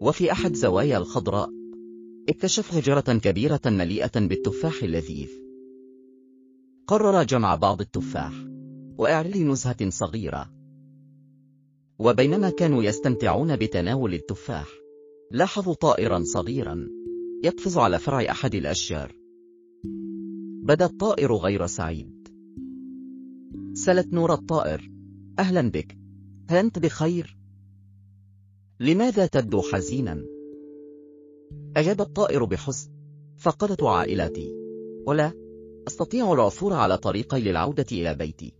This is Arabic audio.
وفي أحد زوايا الخضراء اكتشف شجرة كبيرة مليئة بالتفاح اللذيذ. قرر جمع بعض التفاح وإعلال نزهة صغيرة. وبينما كانوا يستمتعون بتناول التفاح لاحظوا طائرا صغيرا يقفز على فرع أحد الأشجار. بدأ الطائر غير سعيد. سلت نور الطائر أهلا بك هل أنت بخير؟ لماذا تبدو حزينا؟ أجاب الطائر بحزن. فقدت عائلتي ولا أستطيع العثور على طريقي للعودة إلى بيتي.